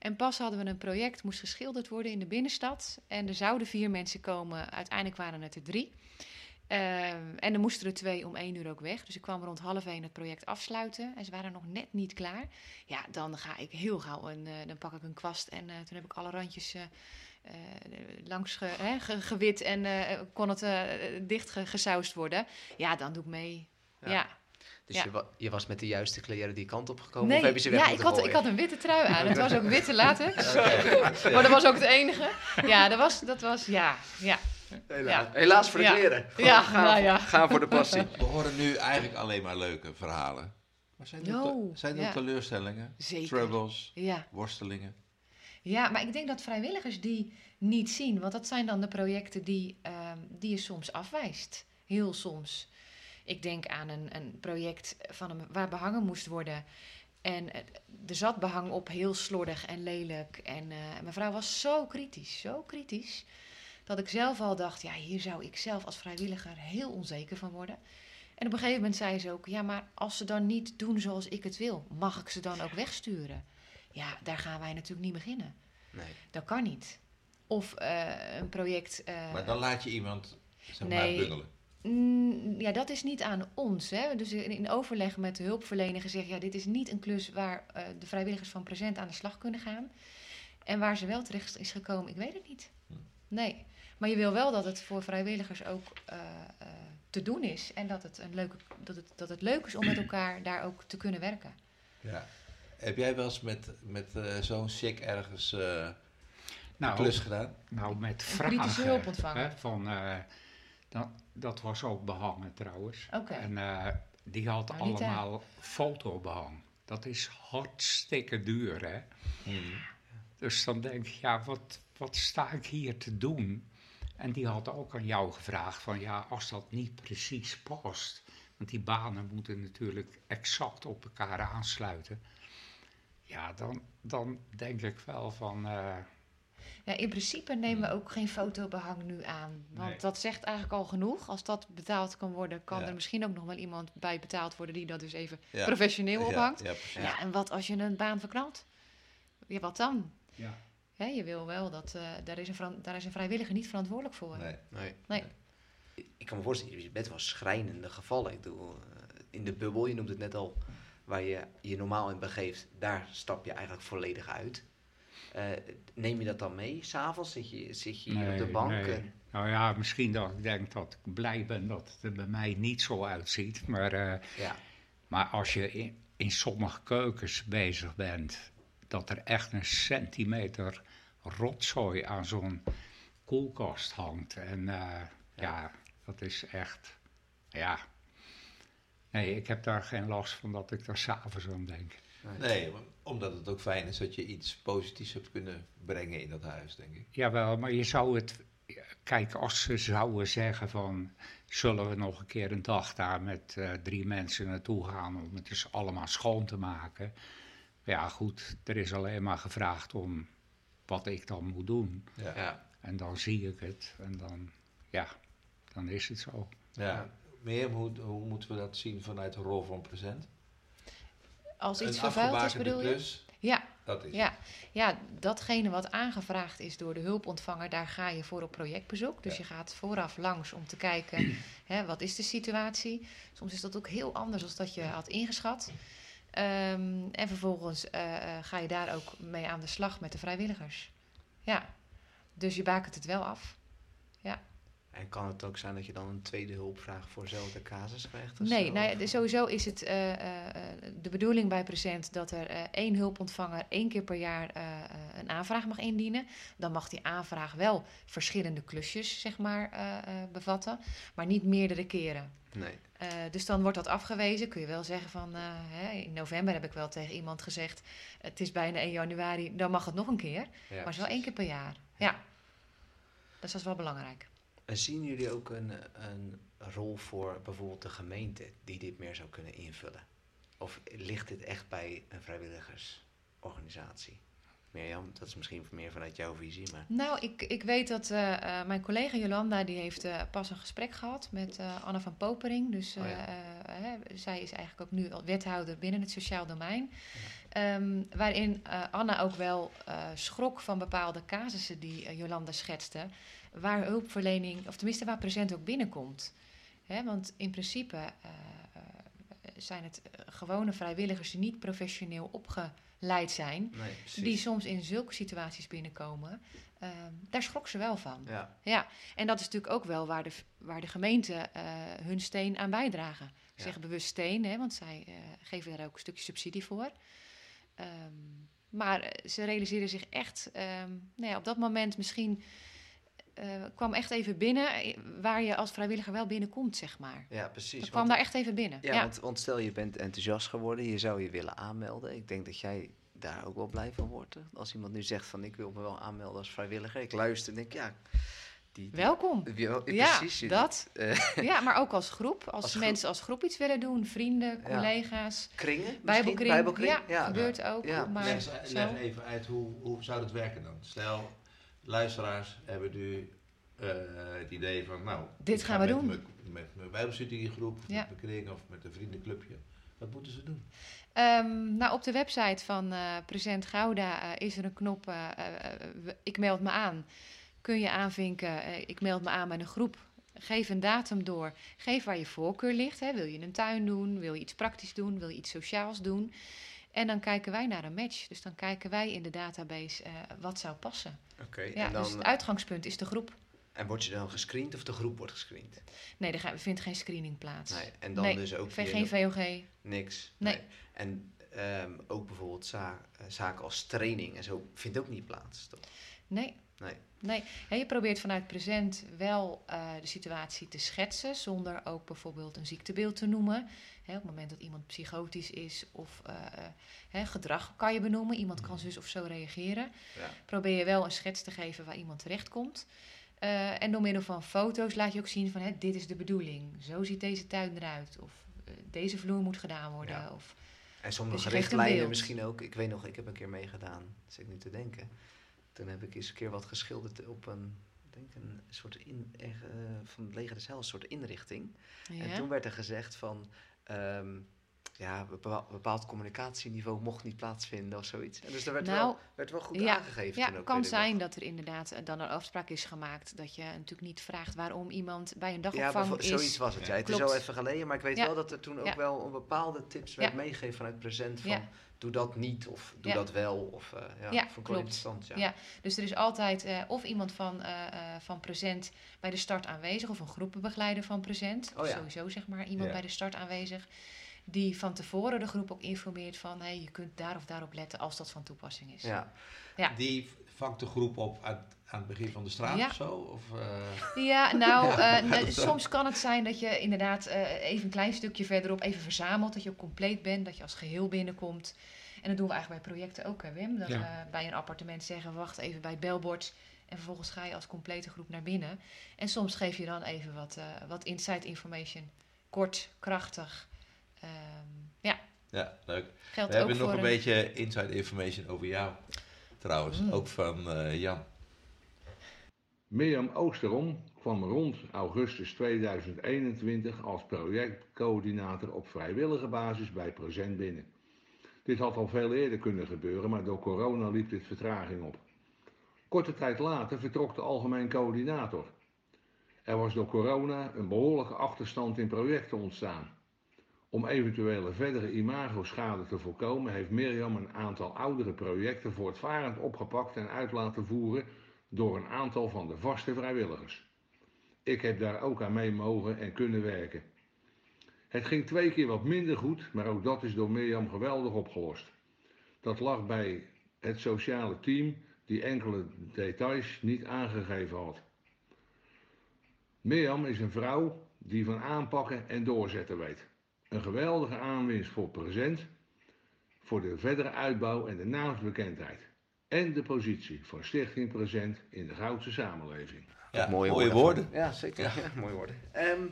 En pas hadden we een project, moest geschilderd worden in de binnenstad. En er zouden vier mensen komen, uiteindelijk waren het er drie. Ehm, en er moesten er twee om één uur ook weg. Dus ik kwam rond half één het project afsluiten. En ze waren nog net niet klaar. Ja, dan ga ik heel gauw en eh, dan pak ik een kwast. En eh, toen heb ik alle randjes eh, langs ge, hè, ge- gewit en kon het dicht ge- gesausd worden. Ja, dan doe ik mee. Ja. Ja. Dus Ja. je, wa- je was met de juiste kleren die kant op gekomen? Nee, of heb je ze weg ja, ik had, ik had een witte trui aan. Het was ook witte latex. Maar dat was ook het enige. Ja, dat was, dat was ja, ja. Helaas, Ja. Helaas voor de Ja. kleren. Gewoon Ja, gaan, nou ja. gaan voor de passie. We horen nu eigenlijk alleen maar leuke verhalen. Maar zijn er, zijn er ja. teleurstellingen, Zeker. troubles, Ja. worstelingen? ja, maar ik denk dat vrijwilligers die niet zien, want dat zijn dan de projecten die, ehm, die je soms afwijst. Heel soms. Ik denk aan een, een project van een, waar behangen moest worden. En eh, er zat behang op heel slordig en lelijk. En eh, mijn vrouw was zo kritisch, zo kritisch. Dat ik zelf al dacht, ja, hier zou ik zelf als vrijwilliger heel onzeker van worden. En op een gegeven moment zei ze ook, ja, maar als ze dan niet doen zoals ik het wil, mag ik ze dan ook wegsturen? Ja, daar gaan wij natuurlijk niet beginnen. Nee. Dat kan niet. Of eh, een project. Maar dan laat je iemand zeg maar, Nee. bungelen. Ja, dat is niet aan ons. Hè. Dus in, in overleg met de hulpverlener gezegd... ja, dit is niet een klus waar eh, de vrijwilligers van Present aan de slag kunnen gaan. En waar ze wel terecht is gekomen, ik weet het niet. Nee. Maar je wil wel dat het voor vrijwilligers ook eh, eh, te doen is. En dat het, een leuke, dat, het, dat het leuk is om met elkaar daar ook te kunnen werken. Ja. Heb jij wel eens met, met eh, zo'n chic ergens eh, een Nou, klus gedaan? nou met vragen. kritische hè, van, eh, dat, dat was ook behangen trouwens. Oké. En eh, die had Nou, niet, hè? allemaal fotobehang. Dat is hartstikke duur, hè? Dus dan denk ik, ja, wat, wat sta ik hier te doen? En die had ook aan jou gevraagd van, ja, als dat niet precies past... want die banen moeten natuurlijk exact op elkaar aansluiten... ja, dan, dan denk ik wel van... eh, Ja, in principe nemen we Hmm. ook geen fotobehang nu aan. Want Nee. dat zegt eigenlijk al genoeg. Als dat betaald kan worden, kan Ja. er misschien ook nog wel iemand bij betaald worden die dat dus even Ja. professioneel Ja, ophangt. Ja, en wat als je een baan verknalt? Ja, wat dan? Ja. Hè, je wil wel dat, eh, daar, is een daar is een vrijwilliger niet verantwoordelijk voor. Nee. Nee. Nee. Ik kan me voorstellen, je bent wel schrijnende gevallen. Ik bedoel, eh, in de bubbel, je noemt het net al, waar je je normaal in begeeft, daar stap je eigenlijk volledig uit. Eh, neem je dat dan mee? S'avonds zit je, zit je hier op de bank? nee. en- Nou ja, misschien dat ik denk dat ik blij ben dat het er bij mij niet zo uitziet. Maar, eh, ja. maar als je in, in sommige keukens bezig bent, dat er echt een centimeter rotzooi aan zo'n koelkast hangt. En eh, ja. dat is echt, ja. Nee, ik heb daar geen last van dat ik daar s'avonds aan denk. Nee, omdat het ook fijn is dat je iets positiefs hebt kunnen brengen in dat huis, denk ik. Jawel, maar je zou het. Kijk, als ze zouden zeggen van. Zullen we nog een keer een dag daar met eh, drie mensen naartoe gaan om het dus allemaal schoon te maken? Ja, goed, er is alleen maar gevraagd om wat ik dan moet doen. Ja. Ja. En dan zie ik het en dan, ja, dan is het zo. ja. Meer, hoe, hoe moeten we dat zien vanuit de rol van present? Als iets vervuild is, bedoel je? Ja, dat is ja, ja, datgene wat aangevraagd is door de hulpontvanger, daar ga je voor op projectbezoek. Dus Ja. je gaat vooraf langs om te kijken, hè, wat is de situatie. Soms is dat ook heel anders dan dat je had ingeschat. Ehm, en vervolgens eh, eh, ga je daar ook mee aan de slag met de vrijwilligers. Ja, dus je bakent het wel af. En kan het ook zijn dat je dan een tweede hulp vraagt voor dezelfde casus krijgt? Nee, zo? nou ja, sowieso is het eh, eh, eh, de bedoeling bij Present dat er één hulpontvanger één keer per jaar een aanvraag mag indienen. Dan mag die aanvraag wel verschillende klusjes zeg maar, bevatten, maar niet meerdere keren. Nee. Dus dan wordt dat afgewezen. Kun je wel zeggen van, hè, in november heb ik wel tegen iemand gezegd, het is bijna 1 januari, dan mag het nog een keer. Ja, maar het is wel precies. één keer per jaar. Ja, dus dat is wel belangrijk. En zien jullie ook een, een rol voor bijvoorbeeld de gemeente die dit meer zou kunnen invullen? Of ligt dit echt bij een vrijwilligersorganisatie? Mirjam, dat is misschien meer vanuit jouw visie, maar... Nou, ik, ik weet dat eh, eh, mijn collega Jolanda, die heeft eh, pas een gesprek gehad met Anna van Popering. Dus Oh ja. hè, zij is eigenlijk ook nu wethouder binnen het sociaal domein. Ehm, waarin Anna ook wel schrok van bepaalde casussen die Jolanda schetste. Waar hulpverlening, of tenminste waar present ook binnenkomt. Want in principe eh, eh, zijn het eh, gewone vrijwilligers die niet professioneel opgeleid zijn Nee, die soms in zulke situaties binnenkomen, ehm, daar schrok ze wel van. Ja, Ja, en dat is natuurlijk ook wel waar de, waar de gemeente hun steen aan bijdragen. Ik Ja. zeg bewust steen, hè, want zij geven daar ook een stukje subsidie voor. Ehm, maar ze realiseren zich echt, ehm, nou ja, op dat moment misschien eh, kwam echt even binnen, eh, waar je als vrijwilliger wel binnenkomt, zeg maar. ja precies. Dat kwam want- daar echt even binnen. Ja, Ja, Want, want stel je bent enthousiast geworden, je zou je willen aanmelden. Ik denk dat jij daar ook wel blij van wordt. hè? Als iemand nu zegt van ik wil me wel aanmelden als vrijwilliger. Ik luister en denk ja, die, die- Welkom. Ja, Ja, precies. dat. eh, Ja, maar ook als groep. Als, Als groep. mensen als groep iets willen doen, vrienden, Ja. collega's. kringen? Bijbelkring, Bijbelkring? ja, gebeurt ook. Ja. Maar leg even uit hoe, hoe zou dat werken dan? Stel, luisteraars hebben nu eh, het idee van, nou, Dit gaan ga we doen. Met mijn bijbelstudiegroep, Ja. met mijn kring of met een vriendenclubje. Wat moeten ze doen? Ehm, nou, op de website van eh Present Gouda eh, is er een knop, ik meld me aan. Kun je aanvinken, ik meld me aan bij een groep. Geef een datum door. Geef waar je voorkeur ligt. Hè. Wil je een tuin doen? Wil je iets praktisch doen? Wil je iets sociaals doen? En dan kijken wij naar een match. Dus dan kijken wij in de database eh, wat zou passen. Oké, Ja, en, dan, dus het uitgangspunt is de groep. en word je dan gescreend of de groep wordt gescreend? Nee, er vindt geen screening plaats. Nee, en dan Nee, dus ook geen VOG. niks. Nee. En ehm, ook bijvoorbeeld za- eh, zaken als training en zo vindt ook niet plaats. Toch? Nee. Nee. Nee, je probeert vanuit present wel eh, de situatie te schetsen, zonder ook bijvoorbeeld een ziektebeeld te noemen. Hè, op het moment dat iemand psychotisch is of eh, eh, hè, gedrag kan je benoemen, iemand kan zus of zo reageren. Ja. Probeer je wel een schets te geven waar iemand terechtkomt. Eh en door middel van foto's laat je ook zien van hè, dit is de bedoeling, zo ziet deze tuin eruit of deze vloer moet gedaan worden. Ja. Of, En sommige Dus richtlijnen misschien ook. Ik weet nog, ik heb een keer meegedaan, zit ik nu te denken. Toen heb ik eens een keer wat geschilderd op een, ik denk een soort in, eh, van het leger des Heils, een soort inrichting. En toen werd er gezegd van, ehm, ja, een bepaald, bepaald communicatieniveau mocht niet plaatsvinden of zoiets. En dus daar werd, Nou, wel, werd wel goed ja, aangegeven. Ja, ook, kan zijn dat er inderdaad eh, dan een afspraak is gemaakt. Dat je natuurlijk niet vraagt waarom iemand bij een Ja, dagopvang bijvo- is. zoiets was het. Ja. Het is Klopt. al even geleden, maar ik weet Ja. wel dat er toen ook Ja. wel een bepaalde tips werd Ja. meegegeven vanuit present van Ja. doe dat niet of doe Ja. dat wel. Of, eh, ja, Ja, klopt. interessant. Ja. Ja. Dus er is altijd eh, of iemand van, eh, eh, van Present bij de start aanwezig, of een groepenbegeleider van Present. Oh ja. Sowieso zeg maar iemand Ja. bij de start aanwezig. Die van tevoren de groep ook informeert van hey, je kunt daar of daarop letten als dat van toepassing is. Ja. Ja. Die vangt de groep op aan, aan het begin van de straat Ja. of zo? Of, eh, Ja, nou, Ja. eh, ne- soms kan het zijn dat je inderdaad eh, even een klein stukje verderop even verzamelt. Dat je ook compleet bent, dat je als geheel binnenkomt. En dat doen we eigenlijk bij projecten ook, hè Wim. Dat Ja. we bij een appartement zeggen, wacht even bij het belbord. En vervolgens ga je als complete groep naar binnen. En soms geef je dan even wat, eh, wat inside information. Kort, krachtig. Ehm, ja, ja, leuk. geldt We hebben nog een beetje inside information over jou. Trouwens, Mm. ook van eh, Jan. Mirjam Oosterom kwam rond augustus 2021 als projectcoördinator op vrijwillige basis bij Present binnen. Dit had al veel eerder kunnen gebeuren, maar door corona liep dit vertraging op. Korte tijd later vertrok de algemeen coördinator. Er was door corona een behoorlijke achterstand in projecten ontstaan. Om eventuele verdere imagoschade te voorkomen heeft Mirjam een aantal oudere projecten voortvarend opgepakt en uit laten voeren door een aantal van de vaste vrijwilligers. Ik heb daar ook aan mee mogen en kunnen werken. Het ging twee keer wat minder goed, maar ook dat is door Mirjam geweldig opgelost. Dat lag bij het sociale team die enkele details niet aangegeven had. Mirjam is een vrouw die van aanpakken en doorzetten weet. Een geweldige aanwinst voor present, voor de verdere uitbouw en de naamsbekendheid. En de positie van Stichting Present in de Goudse samenleving. Ja, mooie, mooie woorden. woorden. Ja, zeker. Ja. mooie woorden. Ehm,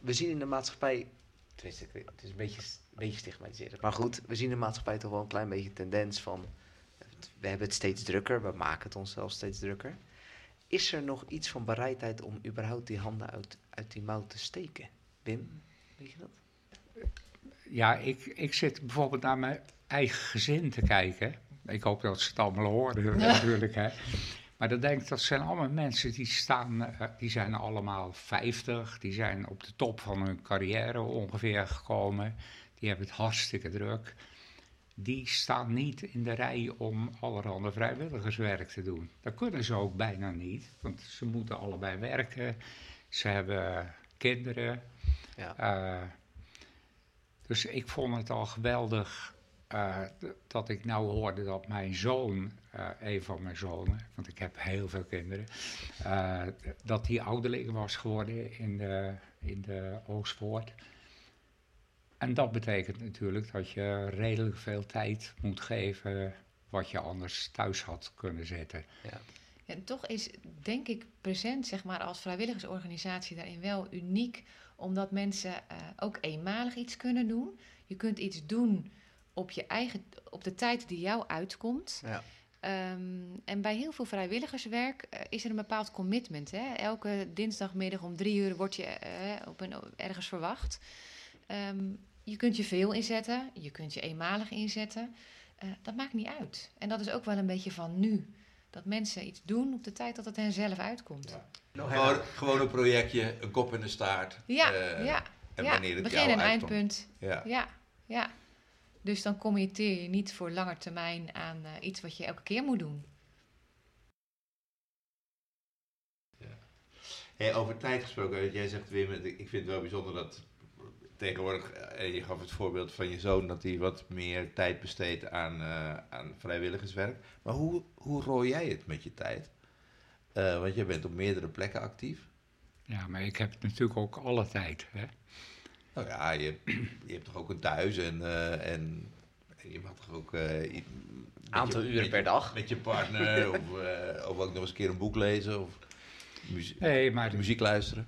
we zien in de maatschappij, tenminste, het is een beetje, een beetje stigmatiserend. Maar goed, we zien in de maatschappij toch wel een klein beetje tendens van, we hebben het steeds drukker, we maken het onszelf steeds drukker. Is er nog iets van bereidheid om überhaupt die handen uit, uit die mouw te steken? Wim, weet je dat? Ja, ik, ik zit bijvoorbeeld naar mijn eigen gezin te kijken. Ik hoop dat ze het allemaal horen natuurlijk. Hè. Maar dan denk ik, dat zijn allemaal mensen die staan, eh, die zijn allemaal 50, die zijn op de top van hun carrière ongeveer gekomen. Die hebben het hartstikke druk. Die staan niet in de rij om allerhande vrijwilligerswerk te doen. Dat kunnen ze ook bijna niet, want ze moeten allebei werken. Ze hebben kinderen. Ja. Eh, dus ik vond het al geweldig eh, dat ik nou hoorde dat mijn zoon, eh, een van mijn zonen, want ik heb heel veel kinderen, eh, dat die ouderling was geworden in de, in de Oostpoort. En dat betekent natuurlijk dat je redelijk veel tijd moet geven wat je anders thuis had kunnen zetten. Ja. En toch is, denk ik, present zeg maar, als vrijwilligersorganisatie daarin wel uniek. Omdat mensen eh, ook eenmalig iets kunnen doen. Je kunt iets doen op, je eigen, op de tijd die jou uitkomt. Ja. Ehm, en bij heel veel vrijwilligerswerk eh, is er een bepaald commitment. Hè? Elke dinsdagmiddag om drie uur word je eh, op een, ergens verwacht. Ehm, je kunt je veel inzetten, je kunt je eenmalig inzetten. Dat maakt niet uit. En dat is ook wel een beetje van nu. Dat mensen iets doen op de tijd dat het hen zelf uitkomt. Ja, Gewoon, gewoon een projectje, een kop in de staart. ja, eh, ja. En ja. wanneer het Begin jou en uitkomt. eindpunt. Ja. Ja, ja. Dus dan committeer je niet voor lange termijn aan eh, iets wat je elke keer moet doen. Hey, over tijd gesproken, jij zegt Wim, ik vind het wel bijzonder dat tegenwoordig, eh, en je gaf het voorbeeld van je zoon, dat hij wat meer tijd besteedt aan, eh, aan vrijwilligerswerk. Maar hoe, hoe rooi jij het met je tijd? Eh, want jij bent op meerdere plekken actief. Ja, maar ik heb natuurlijk ook alle tijd. Hè? Nou ja, je, je hebt toch ook een thuis en, eh, en je mag toch ook... eh, met Aantal je- uren per je- dag. Met je partner, of, eh, of ook nog eens een keer een boek lezen, of muzie- Nee, maar muziek luisteren.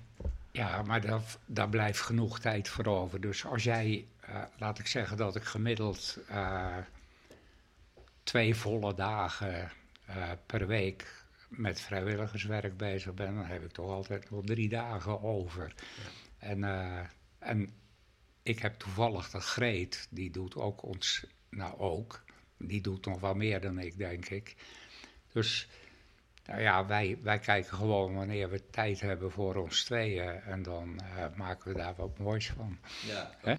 Ja, maar daar, daar blijft genoeg tijd voor over. Dus als jij, eh, laat ik zeggen dat ik gemiddeld eh, twee volle dagen eh, per week met vrijwilligerswerk bezig ben, dan heb ik toch altijd nog drie dagen over. En, en ik heb toevallig de Greet, die doet ook ons, nou ook, die doet nog wel meer dan ik, denk ik. Dus nou ja, wij, wij kijken gewoon wanneer we tijd hebben voor ons tweeën en dan eh, maken we daar wat moois van. Ja. Hè?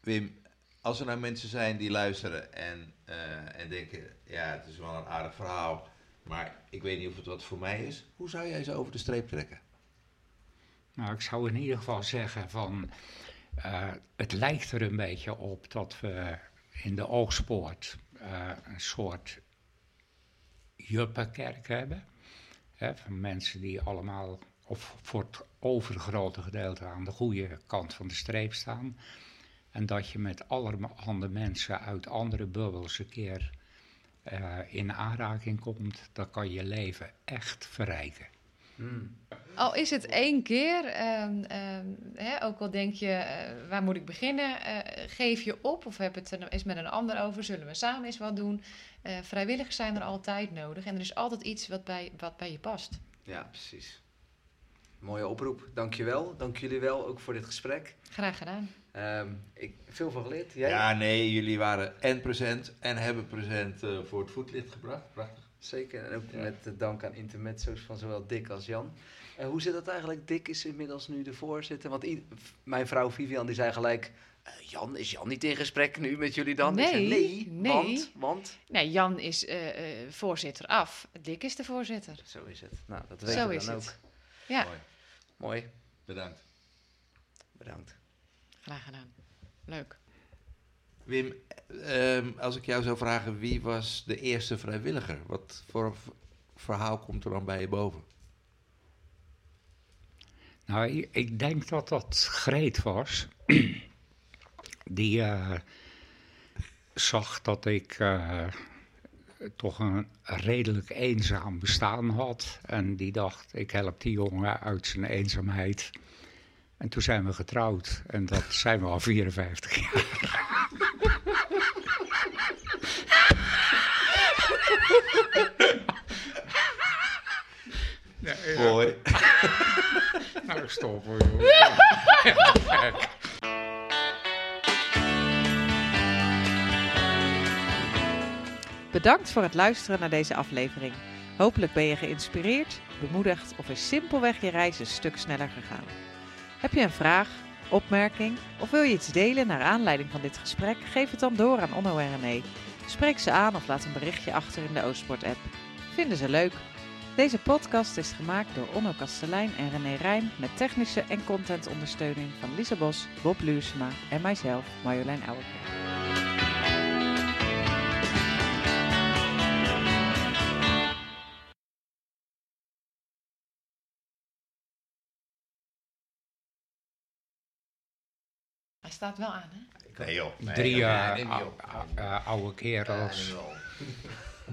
Wim, als er nou mensen zijn die luisteren en, eh, en denken, ja, het is wel een aardig verhaal, maar ik weet niet of het wat voor mij is. Hoe zou jij ze over de streep trekken? Nou, ik zou in ieder geval zeggen van, eh, het lijkt er een beetje op dat we in de Oogspoort eh, een soort juppenkerk hebben. Hè, van mensen die allemaal, of voor het overgrote gedeelte aan de goede kant van de streep staan. En dat je met allerhande mensen uit andere bubbels een keer eh, in aanraking komt, dan kan je leven echt verrijken. Al is het één keer, ehm, ehm, hè, ook al denk je, eh, waar moet ik beginnen? Eh, geef je op of heb het er eens met een ander over? Zullen we samen eens wat doen? Eh, vrijwilligers zijn er altijd nodig en er is altijd iets wat bij, wat bij je past. Ja, precies. Mooie oproep. Dankjewel. Dank jullie wel ook voor dit gesprek. Graag gedaan. Ehm, ik heb veel van geleerd. Jij? Ja, nee, jullie waren en present en hebben present eh, voor het voetlicht gebracht. Prachtig. Zeker. En ook Ja. met de dank aan intermezzo's van zowel Dick als Jan. En hoe zit dat eigenlijk? Dick is inmiddels nu de voorzitter. Want mijn vrouw Vivian die zei gelijk... "Eh, Jan, is Jan niet in gesprek nu met jullie dan? Zei, Nee, nee, want, want... Nee, Jan is eh, eh, voorzitter af. Dick is de voorzitter. Zo is het. Nou, dat weten Zo we is dan het. ook. Ja, Mooi. Mooi. Bedankt. Bedankt. graag gedaan. Leuk. Wim, ehm, als ik jou zou vragen, wie was de eerste vrijwilliger? Wat voor verhaal komt er dan bij je boven? Nou, ik, ik denk dat dat Greet was. Die eh, zag dat ik eh, toch een redelijk eenzaam bestaan had. En die dacht, ik help die jongen uit zijn eenzaamheid. En toen zijn we getrouwd. En dat zijn we al 54 jaar. Mooi. Nou, stop hoor, joh. Bedankt voor het luisteren naar deze aflevering. Hopelijk ben je geïnspireerd, bemoedigd of is simpelweg je reis een stuk sneller gegaan. Heb je een vraag, opmerking of wil je iets delen naar aanleiding van dit gesprek? Geef het dan door aan Onno en René. Spreek ze aan of laat een berichtje achter in de Oostsport-app. Vinden ze leuk? Deze podcast is gemaakt door Onno Kastelein en René Rijn met technische en contentondersteuning van Lisa Bos, Bob Luursema en mijzelf, Marjolein Ouwerkerk. Hij staat wel aan, hè? Nee joh. Nee, Drie oude kerels.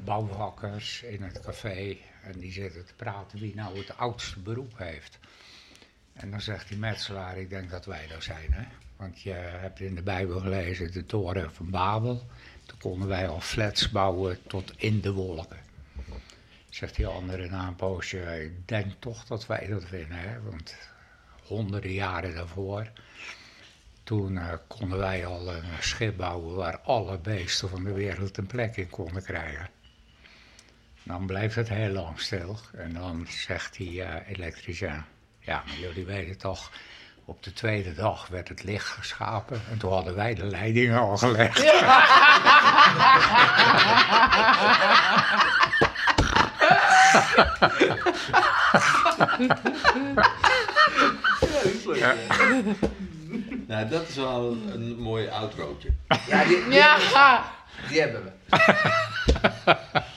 Bouwhakkers in het café. En die zitten te praten wie nou het oudste beroep heeft. En dan zegt die metselaar, ik denk dat wij dat zijn. Hè? Want je hebt in de Bijbel gelezen de toren van Babel. Toen konden wij al flats bouwen tot in de wolken. Zegt die andere na een poosje, ik denk toch dat wij dat winnen. Hè? Want honderden jaren daarvoor, toen eh, konden wij al een schip bouwen waar alle beesten van de wereld een plek in konden krijgen. Dan blijft het heel lang stil. En dan zegt die eh elektricien, ja, maar jullie weten toch, op de tweede dag werd het licht geschapen en toen hadden wij de leidingen al gelegd. Nou, dat is wel een, een mooi outrootje. Ja, die, die, Ja! die hebben we.